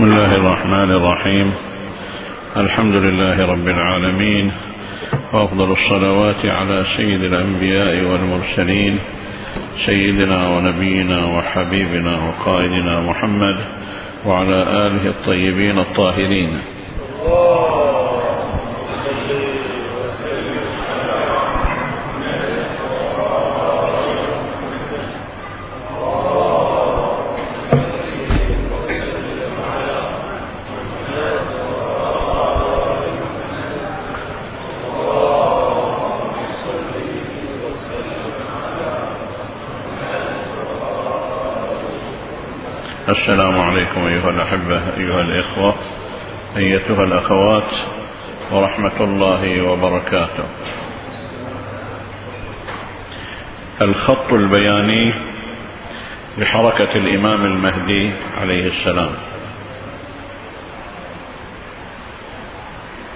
بسم الله الرحمن الرحيم. الحمد لله رب العالمين وأفضل الصلوات على سيد الأنبياء والمرسلين سيدنا ونبينا وحبيبنا وقائدنا محمد وعلى آله الطيبين الطاهرين. السلام عليكم أيها الأحبة أيها الإخوة أيتها الأخوات ورحمة الله وبركاته. الخط البياني لحركة الإمام المهدي عليه السلام.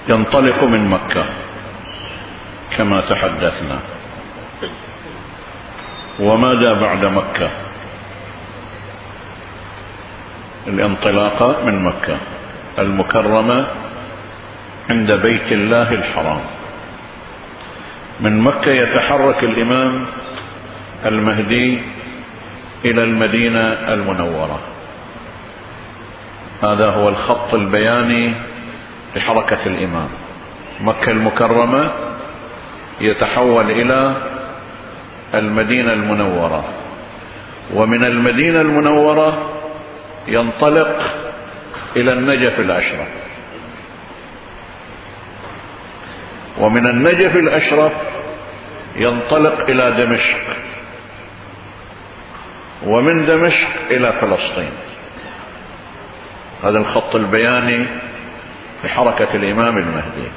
ينطلق من مكة كما تحدثنا. وماذا بعد مكة؟ الانطلاقة من مكة المكرمة عند بيت الله الحرام. من مكة يتحرك الإمام المهدي إلى المدينة المنورة. هذا هو الخط البياني لحركة الإمام. مكة المكرمة يتحول إلى المدينة المنورة. ومن المدينة المنورة ينطلق إلى النجف الأشرف. ومن النجف الأشرف ينطلق إلى دمشق. ومن دمشق إلى فلسطين. هذا الخط البياني لحركة الإمام المهدي.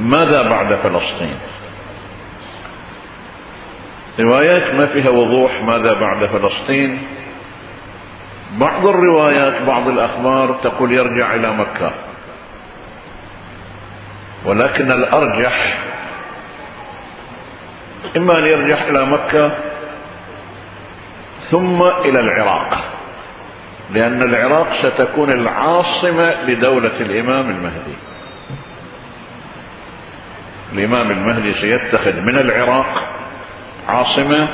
ماذا بعد فلسطين؟ روايات ما فيها وضوح ماذا بعد فلسطين؟ بعض الروايات بعض الأخبار تقول يرجع إلى مكة. ولكن الأرجح إما أن يرجع إلى مكة ثم إلى العراق. لأن العراق ستكون العاصمة لدولة الإمام المهدي. الإمام المهدي سيتخذ من العراق عاصمة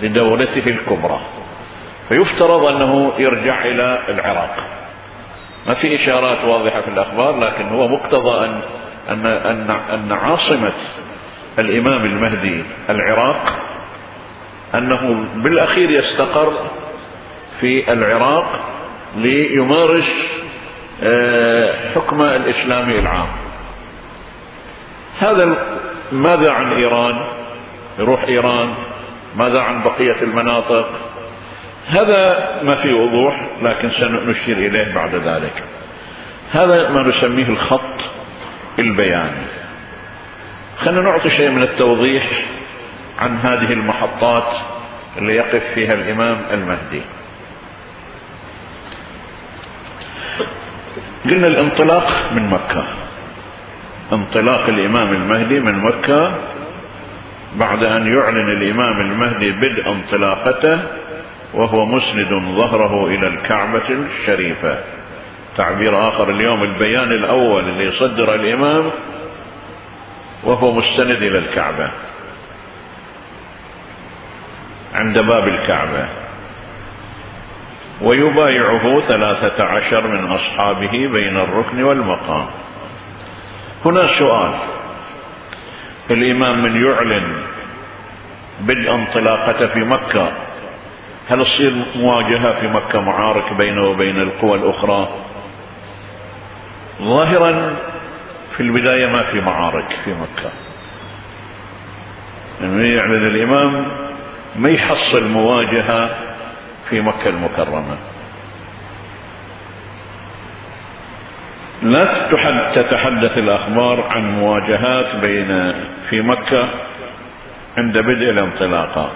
لدولته الكبرى. فيفترض أنه يرجع إلى العراق. ما في إشارات واضحة في الأخبار لكن هو مقتضى أن, أن, أن, أن عاصمة الإمام المهدي العراق أنه بالأخير يستقر في العراق ليمارس آه، حكم الإسلامي العام. هذا ماذا عن إيران؟ يروح إيران. ماذا عن بقية المناطق؟ هذا ما في وضوح لكن سنشير إليه بعد ذلك. هذا ما نسميه الخط البياني. خلينا نعطي شيء من التوضيح عن هذه المحطات اللي يقف فيها الإمام المهدي. قلنا الانطلاق من مكة. انطلاق الإمام المهدي من مكة بعد أن يعلن الإمام المهدي بدء انطلاقته وهو مسند ظهره إلى الكعبة الشريفة. تعبير آخر اليوم البيان الأول اللي يصدر الإمام وهو مستند إلى الكعبة. عند باب الكعبة. ويبايعه ثلاثة عشر من أصحابه بين الركن والمقام. هنا سؤال. الإمام من يعلن بدء انطلاقته في مكة هل تصير مواجهة في مكة معارك بينه وبين القوى الأخرى؟ ظاهرا في البداية ما في معارك في مكة. يعني يعلن الإمام ما يحصل مواجهة في مكة المكرمة. لا تتحدث الأخبار عن مواجهات بين في مكة عند بدء الانطلاقة.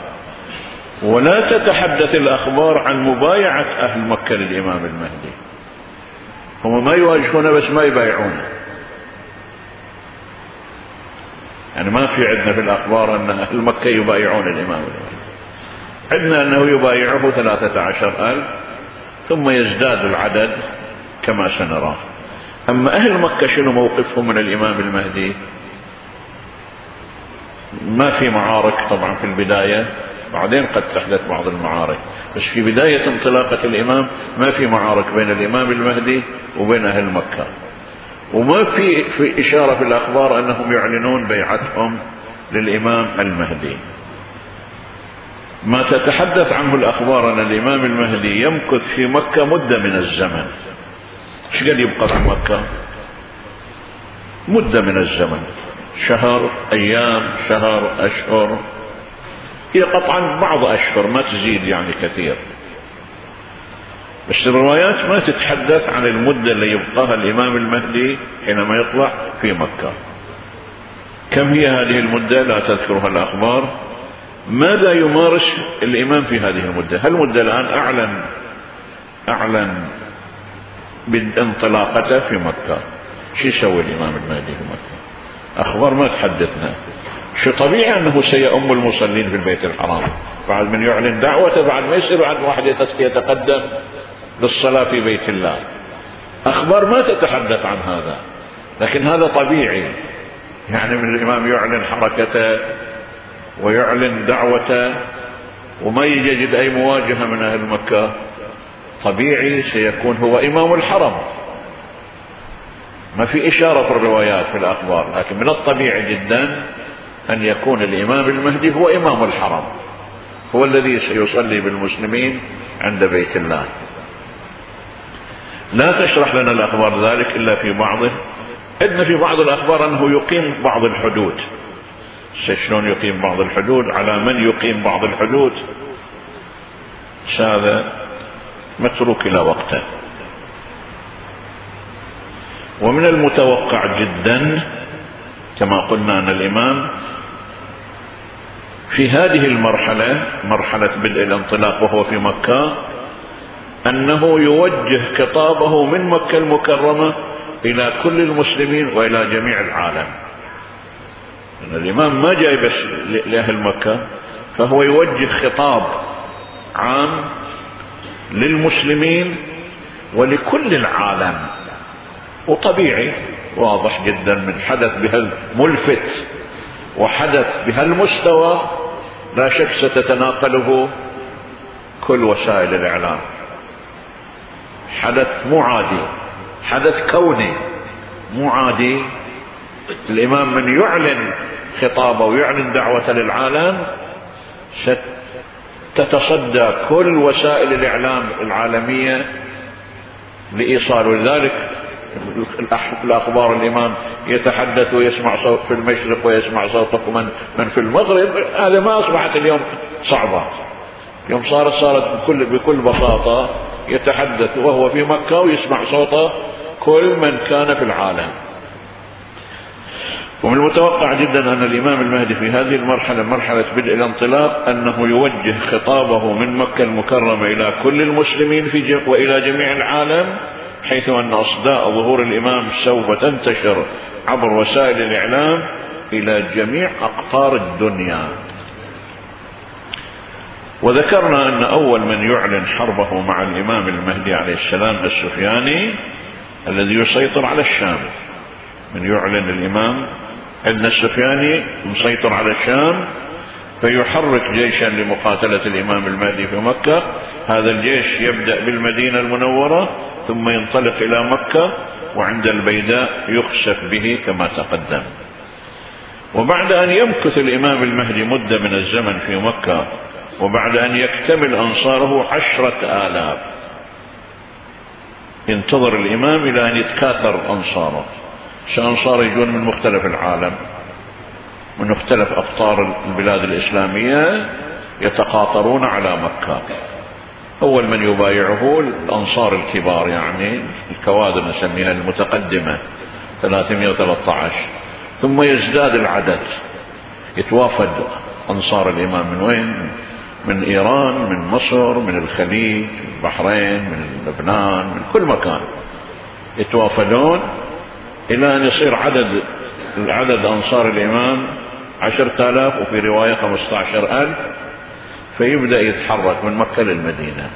ولا تتحدث الأخبار عن مبايعة أهل مكة للإمام المهدي. هم ما يواجهونه بس ما يبايعونه يعني ما في عندنا في الأخبار أن أهل مكة يبايعون الإمام المهدي. عندنا أنه يبايعه ثلاثة عشر ألف ثم يزداد العدد كما سنراه أما أهل مكة شنو موقفهم من الإمام المهدي؟ ما في معارك طبعا في البداية. بعدين قد تحدث بعض المعارك. بس في بداية انطلاقة الإمام ما في معارك بين الإمام المهدي وبين أهل مكة. وما في, في إشارة في الأخبار أنهم يعلنون بيعتهم للإمام المهدي. ما تتحدث عنه الأخبار أن الإمام المهدي يمكث في مكة مدة من الزمن. إيش قد يبقى في مكة؟ مدة من الزمن. شهر أيام شهر أشهر. هي قطعا بعض أشهر ما تزيد يعني كثير. بس الروايات ما تتحدث عن المدة اللي يبقاها الإمام المهدي حينما يطلع في مكة. كم هي هذه المدة؟ لا تذكرها الأخبار. ماذا يمارس الإمام في هذه المدة؟ هل المدة الآن أعلن أعلن بانطلاقته في مكة؟ شو يسوي الإمام المهدي في مكة؟ أخبار ما تحدثنا. شو طبيعي أنه سيؤم المصلين في البيت الحرام. بعد من يعلن دعوته بعد ما يصير بعد واحد يتقدم للصلاة في بيت الله. أخبار ما تتحدث عن هذا لكن هذا طبيعي. يعني من الإمام يعلن حركته ويعلن دعوته وما يجد أي مواجهة من أهل مكة طبيعي سيكون هو إمام الحرم. ما في إشارة في الروايات في الأخبار لكن من الطبيعي جدا أن يكون الإمام المهدي هو إمام الحرم هو الذي سيصلي بالمسلمين عند بيت الله. لا تشرح لنا الأخبار ذلك إلا في بعضه. عندنا في بعض الأخبار أنه يقيم بعض الحدود. شلون يقيم بعض الحدود؟ على من يقيم بعض الحدود؟ هذا متروك إلى وقته. ومن المتوقع جدا كما قلنا أن الإمام في هذه المرحلة مرحلة بدء الانطلاق وهو في مكة أنه يوجه خطابه من مكة المكرمة إلى كل المسلمين وإلى جميع العالم. الإمام ما جاي بس لأهل مكة فهو يوجه خطاب عام للمسلمين ولكل العالم. وطبيعي واضح جدا من حدث بهالملفت وحدث بهالمستوى لا شك ستتناقله كل وسائل الإعلام. حدث مو عادي حدث كوني مو عادي. الإمام من يعلن خطابه ويعلن دعوته للعالم ستتصدى كل وسائل الإعلام العالمية لإيصال ولذلك الأخبار الإمام يتحدث ويسمع صوت في المشرق ويسمع صوته من, من في المغرب هذا ما أصبحت اليوم صعبة يوم صارت صارت بكل, بكل بساطة يتحدث وهو في مكة ويسمع صوته كل من كان في العالم ومن المتوقع جدا أن الإمام المهدي في هذه المرحلة مرحلة بدء الانطلاق أنه يوجه خطابه من مكة المكرمة إلى كل المسلمين في. وإلى جميع العالم حيث أن أصداء ظهور الإمام سوف تنتشر عبر وسائل الإعلام إلى جميع أقطار الدنيا. وذكرنا أن أول من يعلن حربه مع الإمام المهدي عليه السلام السفياني الذي يسيطر على الشام. من يعلن الإمام عندنا السفياني مسيطر على الشام فيحرك جيشا لمقاتلة الإمام المهدي في مكة. هذا الجيش يبدأ بالمدينة المنورة ثم ينطلق إلى مكة وعند البيداء يخسف به كما تقدم. وبعد أن يمكث الإمام المهدي مدة من الزمن في مكة وبعد أن يكتمل أنصاره عشرة آلاف ينتظر الإمام إلى أن يتكاثر أنصاره. سأنصار يجون من مختلف العالم. من مختلف أقطار البلاد الإسلامية يتقاطرون على مكة. أول من يبايعه الأنصار الكبار يعني الكوادر نسميها المتقدمة 313 ثم يزداد العدد. يتوافد أنصار الإمام من وين؟ من إيران من مصر من الخليج من البحرين من لبنان من كل مكان. يتوافدون إلى أن يصير عدد عدد أنصار الإمام عشرة آلاف وفي رواية خمسة عشر ألف فيبدأ يتحرك من مكة للمدينة.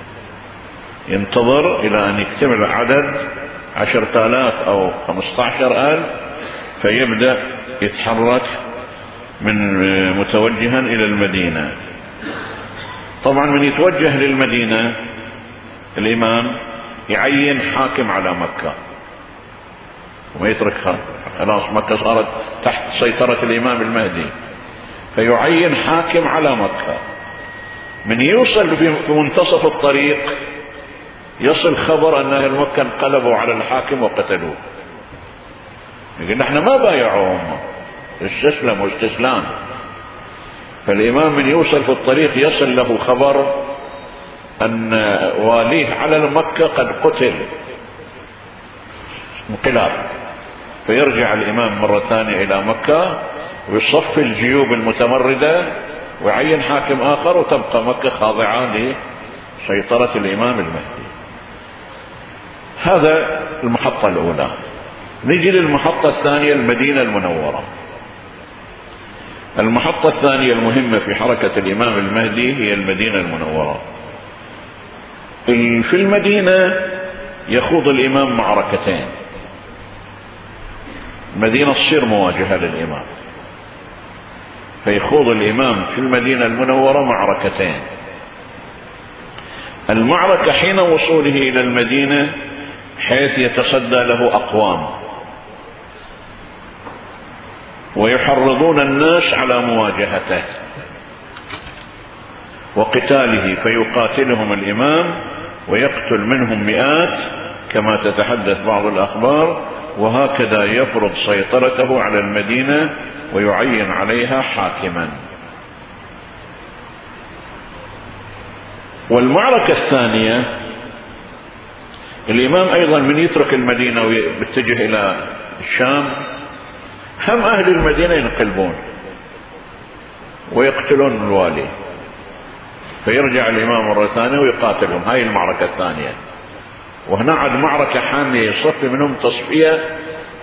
ينتظر إلى أن يكتمل عدد عشرة آلاف أو خمسة عشر آلاف فيبدأ يتحرك من متوجها إلى المدينة. طبعا من يتوجه للمدينة الإمام يعين حاكم على مكة. وما يتركها. خلاص مكة صارت تحت سيطرة الإمام المهدي. فيعين حاكم على مكة. من يوصل في منتصف الطريق يصل خبر أن أهل مكة انقلبوا على الحاكم وقتلوه. يقول نحن ما بايعوهم. استسلموا استسلام فالإمام من يوصل في الطريق يصل له خبر أن واليه على مكة قد قتل. انقلاب. فيرجع الإمام مرة ثانية إلى مكة ويصفي الجيوب المتمردة ويعين حاكم آخر وتبقى مكة خاضعة لسيطرة الإمام المهدي. هذا المحطة الأولى. نجي للمحطة الثانية المدينة المنورة. المحطة الثانية المهمة في حركة الإمام المهدي هي المدينة المنورة. في المدينة يخوض الإمام معركتين. المدينة تصير مواجهة للإمام فيخوض الإمام في المدينة المنورة معركتين. المعركة حين وصوله إلى المدينة حيث يتصدى له أقوام. ويحرضون الناس على مواجهته وقتاله فيقاتلهم الإمام ويقتل منهم مئات كما تتحدث بعض الأخبار وهكذا يفرض سيطرته على المدينة ويعين عليها حاكما. والمعركة الثانية الإمام أيضا من يترك المدينة ويتجه إلى الشام هم أهل المدينة ينقلبون ويقتلون الوالي. فيرجع الإمام مرة ثانية ويقاتلهم. هاي المعركة الثانية. وهنا عاد معركة حامية يصفي منهم تصفية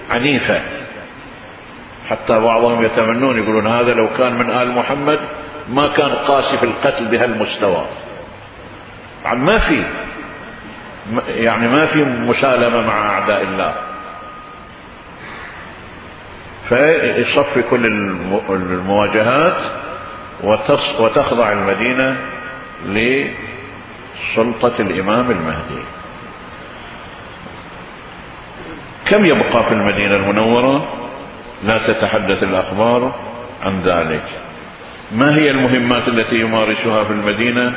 عنيفة. حتى بعضهم يتمنون يقولون هذا لو كان من آل محمد ما كان قاسي في القتل بهالمستوى. ما في. يعني ما في مسالمة مع أعداء الله. فيصفي كل المواجهات وتخضع المدينة لسلطة الإمام المهدي. كم يبقى في المدينة المنورة؟ لا تتحدث الأخبار عن ذلك. ما هي المهمات التي يمارسها في المدينة؟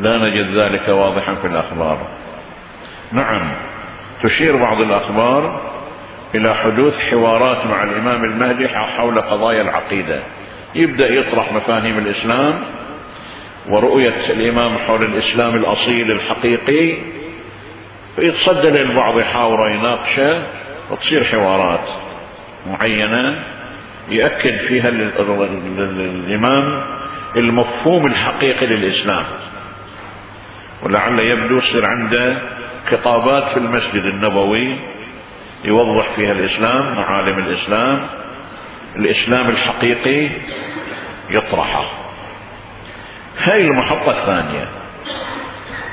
لا نجد ذلك واضحا في الأخبار. نعم تشير بعض الأخبار إلى حدوث حوارات مع الإمام المهدي حول قضايا العقيدة. يبدأ يطرح مفاهيم الإسلام ورؤية الإمام حول الإسلام الأصيل الحقيقي فيتصدى للبعض يحاور يناقشة وتصير حوارات معينة يأكد فيها الإمام المفهوم الحقيقي للإسلام. ولعل يبدو يصير عنده خطابات في المسجد النبوي يوضح فيها الإسلام معالم الإسلام. الإسلام الحقيقي يطرحه. هاي المحطة الثانية.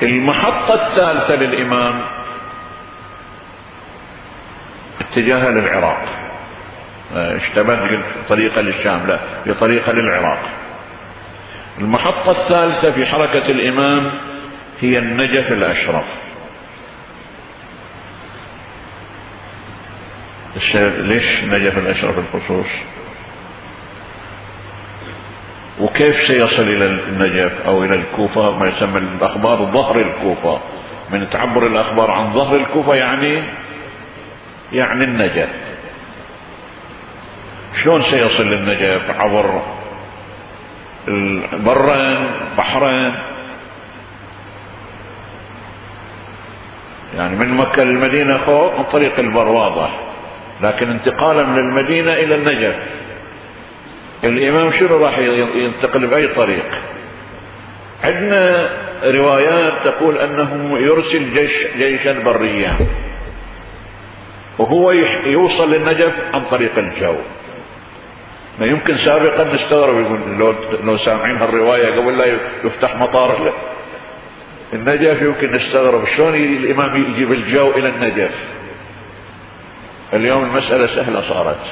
المحطة الثالثة للإمام اتجاهها للعراق. اشتبهت قلت طريقة للشام لا بطريقة للعراق. المحطة الثالثة في حركة الإمام هي النجف الأشرف. ليش نجف الأشرف الخصوص؟ وكيف سيصل إلى النجف أو إلى الكوفة؟ ما يسمى الأخبار ظهر الكوفة. من تعبر الأخبار عن ظهر الكوفة يعني يعني النجف. شلون سيصل للنجف عبر برا بحرين؟ يعني من مكة للمدينة خوف من طريق البر واضح لكن انتقالا من المدينة إلى النجف. الإمام شنو راح ينتقل بأي طريق؟ عندنا روايات تقول أنه يرسل جيش جيشا بريا. وهو يوصل للنجف عن طريق الجو. ما يمكن سابقا نستغرب يقول لو لو سامعين هالرواية قبل لا يفتح مطار. النجف يمكن نستغرب. شلون الإمام يجيب الجو إلى النجف؟ اليوم المسألة سهلة صارت.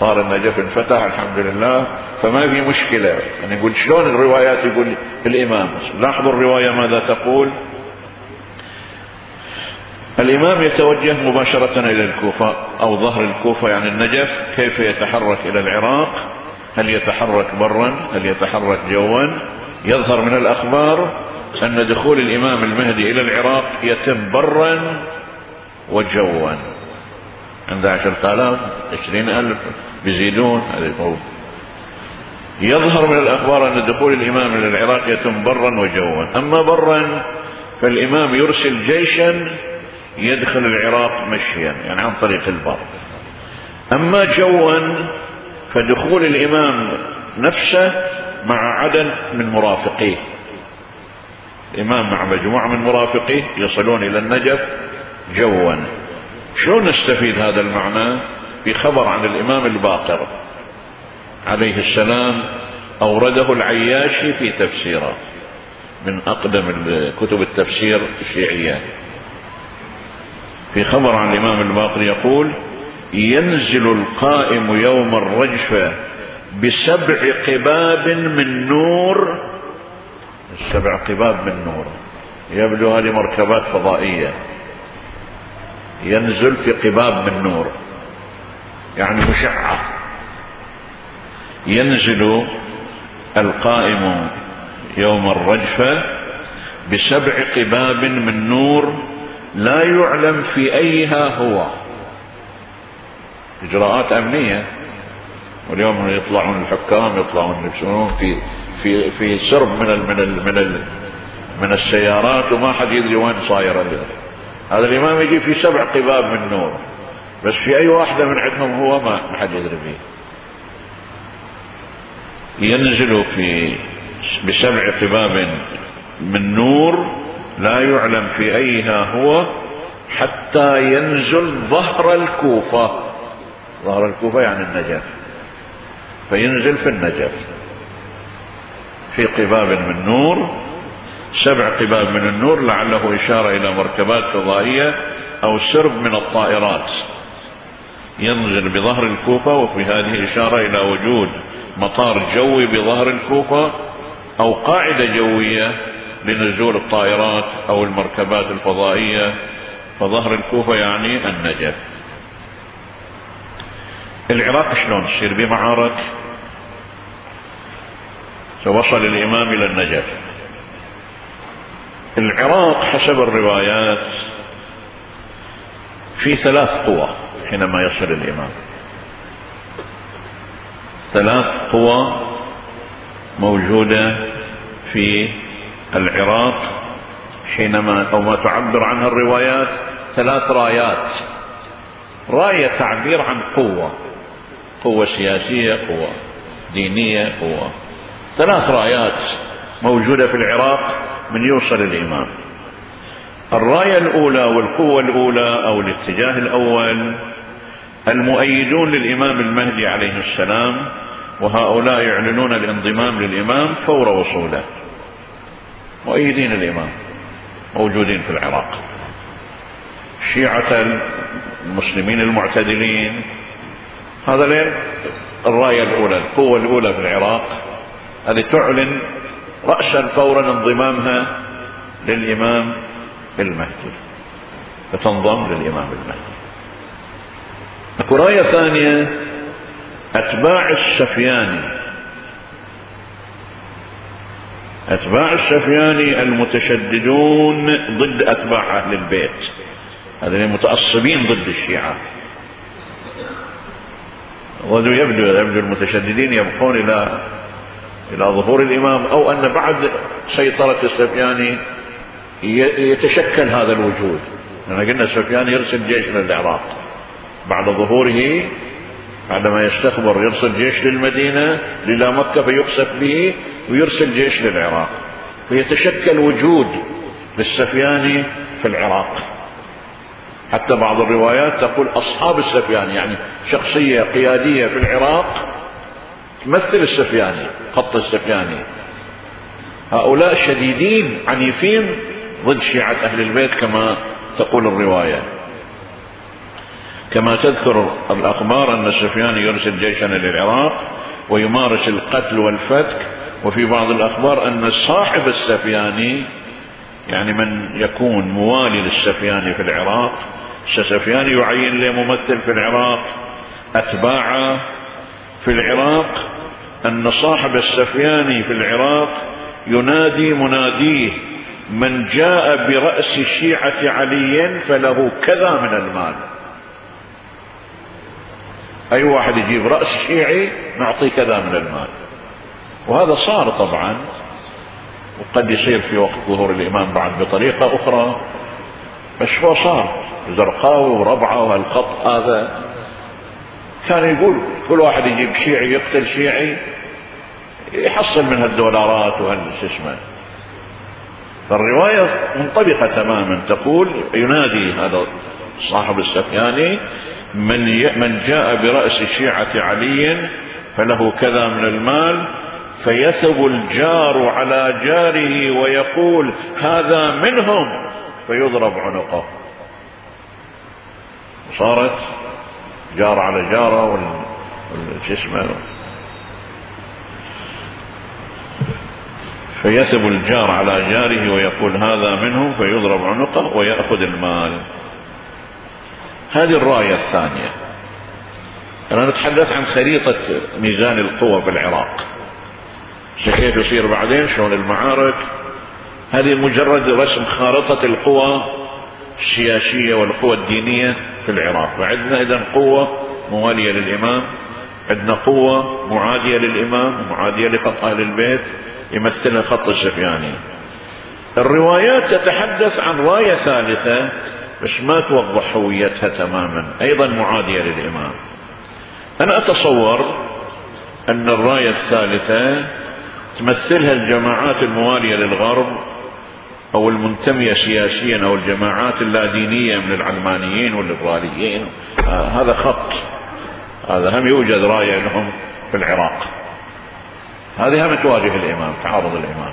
صار النجف انفتح الحمد لله فما في مشكلة. يعني يقول شلون الروايات يقول الإمام؟ لاحظوا الرواية ماذا تقول؟ الإمام يتوجه مباشرة إلى الكوفة أو ظهر الكوفة يعني النجف كيف يتحرك إلى العراق؟ هل يتحرك برا؟ هل يتحرك جوا؟ يظهر من الأخبار أن دخول الإمام المهدي إلى العراق يتم برا وجوا. عند عشرة آلاف عشرين ألف بيزيدون هذا يظهر من الأخبار أن دخول الإمام إلى العراق يتم برا وجوا. أما برا فالإمام يرسل جيشا يدخل العراق مشيا يعني عن طريق البر. أما جوا فدخول الإمام نفسه مع عدد من مرافقيه. الإمام مع مجموعة من مرافقيه يصلون إلى النجف جوا. شلون نستفيد هذا المعنى؟ في خبر عن الإمام الباقر عليه السلام أورده العياشي في تفسيره من أقدم كتب التفسير الشيعية. في خبر عن الإمام الباقر يقول ينزل القائم يوم الرجفة بسبع قباب من نور. السبع قباب من نور. يبدو هذه مركبات فضائية. ينزل في قباب من نور. يعني مشعة ينزل القائم يوم الرجفة بسبع قباب من نور لا يعلم في أيها هو. إجراءات أمنية. واليوم يطلعون الحكام يطلعون يلبسون في في في سرب من ال من ال من من السيارات وما حد يدري وين صاير هذا. الإمام يجي في سبع قباب من نور. بس في أي واحدة من عندهم هو ما حد يدري فيه. ينزل في بسبع قباب من نور لا يعلم في أيها هو حتى ينزل ظهر الكوفة. ظهر الكوفة يعني النجف. فينزل في النجف. في قباب من نور سبع قباب من النور لعله إشارة إلى مركبات فضائية أو سرب من الطائرات. ينزل بظهر الكوفة وفي هذه إشارة إلى وجود مطار جوي بظهر الكوفة أو قاعدة جوية لنزول الطائرات أو المركبات الفضائية. فظهر الكوفة يعني النجف. العراق شلون؟ تصير بمعارك. فوصل الإمام إلى النجف. العراق حسب الروايات في ثلاث قوى حينما يصل الإمام. ثلاث قوى موجودة في العراق حينما أو ما تعبر عنها الروايات ثلاث رايات. راية تعبير عن قوة قوة سياسية قوة دينية قوة. ثلاث رايات موجودة في العراق من يوصل الإمام الراية الأولى والقوة الأولى أو الاتجاه الأول المؤيدون للإمام المهدي عليه السلام وهؤلاء يعلنون الانضمام للإمام فور وصوله. مؤيدين الإمام موجودين في العراق. شيعة المسلمين المعتدلين. هذا الراية الأولى القوة الأولى في العراق هذه تعلن رأسا فورا انضمامها للإمام المهدي. فتنضم للإمام المهدي. اكو راية ثانية أتباع السفياني أتباع السفياني المتشددون ضد أتباع أهل البيت. هذين متعصبين ضد الشيعة. ويبدو يبدو المتشددين يبقون إلى إلى ظهور الإمام أو أن بعد سيطرة السفياني يتشكل هذا الوجود. لأن قلنا السفياني يرسل جيش للعراق. بعد ظهوره بعدما يستخبر يرسل جيش للمدينة للا مكة فيقصف به ويرسل جيش للعراق. فيتشكل وجود للسفياني في العراق. حتى بعض الروايات تقول أصحاب السفياني يعني شخصية قيادية في العراق تمثل السفياني خط السفياني هؤلاء شديدين عنيفين ضد شيعة أهل البيت كما تقول الرواية. كما تذكر الأخبار أن سفيان يرسل جيشا للعراق ويمارس القتل والفتك وفي بعض الأخبار أن صاحب السفياني يعني من يكون موالي للسفياني في العراق سفياني يعين له ممثل في العراق أتباعه في العراق أن صاحب السفياني في العراق ينادي مناديه من جاء برأس شيعة علي فله كذا من المال. أي واحد يجيب رأس شيعي نعطيه كذا من المال. وهذا صار طبعا وقد يصير في وقت ظهور الإمام بعد بطريقة أخرى. بس هو صار زرقاوي وربعة وهالخط هذا. كان يقول كل واحد يجيب شيعي يقتل شيعي يحصل من هالدولارات وهال اسمه. فالرواية منطبقة تماما تقول ينادي هذا صاحب السفياني من من جاء برأس شيعة علي فله كذا من المال فيثب الجار على جاره ويقول هذا منهم. فيضرب عنقه. صارت جار على جارة وال اسمه. فيثب الجار على جاره ويقول هذا منه فيضرب عنقه ويأخذ المال. هذه الرأية الثانية. أنا نتحدث عن خريطة ميزان القوى في العراق. كيف يصير بعدين؟ شلون المعارك؟ هذه مجرد رسم خارطة القوى السياسية والقوى الدينية في العراق. وعندنا إذا قوة موالية للإمام عندنا قوة معادية للإمام معادية لخط أهل البيت يمثلها خط السفياني الروايات تتحدث عن راية ثالثة بس ما توضح هويتها تماما. أيضا معادية للإمام. أنا أتصور أن الراية الثالثة تمثلها الجماعات الموالية للغرب أو المنتمية سياسيا أو الجماعات اللادينية من العلمانيين والليبراليين. آه هذا خط. هذا هم يوجد راية لهم في العراق. هذه هم تواجه الإمام تعارض الإمام.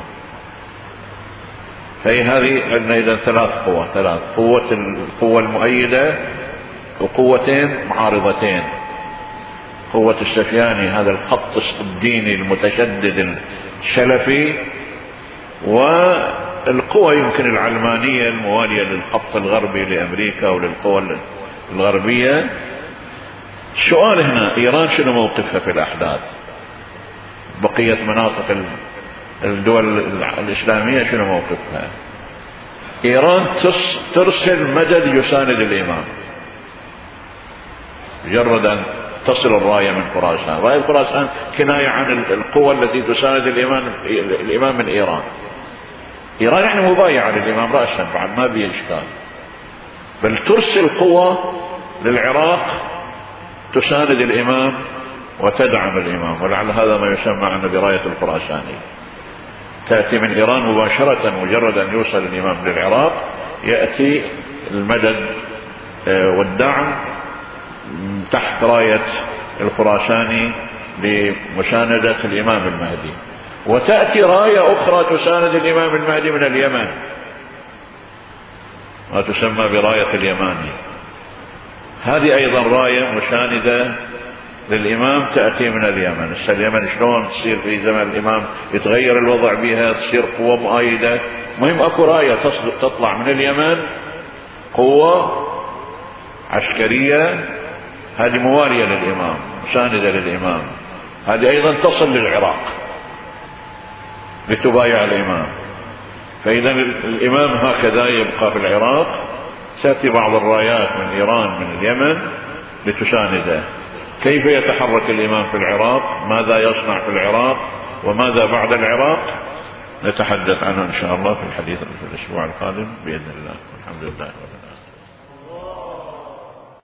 فهي هذه عندنا إذا ثلاث قوى ثلاث قوة القوة المؤيدة وقوتين معارضتين. قوة السفياني هذا الخط الديني المتشدد السلفي والقوى يمكن العلمانية الموالية للخط الغربي لأمريكا وللقوى الغربية. السؤال هنا إيران شنو موقفها في الأحداث؟ بقية مناطق الدول الإسلامية شنو موقفها؟ إيران ترسل مدد يساند الإمام مجرد أن تصل الراية من خراسان. راية خراسان كناية عن القوى التي تساند الإمام, الإمام من إيران. إيران يعني مبايعة للإمام رأسا بعد ما بي إشكال. بل ترسل قوى للعراق تساند الإمام وتدعم الإمام ولعل هذا ما يسمى عنه براية الخراساني. تأتي من إيران مباشرة مجرد أن يوصل الإمام للعراق يأتي المدد آه، والدعم تحت راية الخراساني لمساندة الإمام المهدي. وتأتي راية أخرى تساند الإمام المهدي من اليمن. ما تسمى براية اليماني هذه أيضا راية مساندة للإمام تأتي من اليمن. هسه اليمن شلون تصير في زمن الإمام؟ يتغير الوضع بها تصير قوة مؤيدة. مهم أكو راية تطلع من اليمن. قوة عسكرية. هذه موالية للإمام مساندة للإمام. هذه أيضا تصل للعراق. لتبايع الإمام. فإذا الإمام هكذا يبقى في العراق. تأتي بعض الرايات من إيران من اليمن لتسانده كيف يتحرك الإمام في العراق؟ ماذا يصنع في العراق؟ وماذا بعد العراق؟ نتحدث عنه إن شاء الله في الحديث في الأسبوع القادم بإذن الله. والحمد لله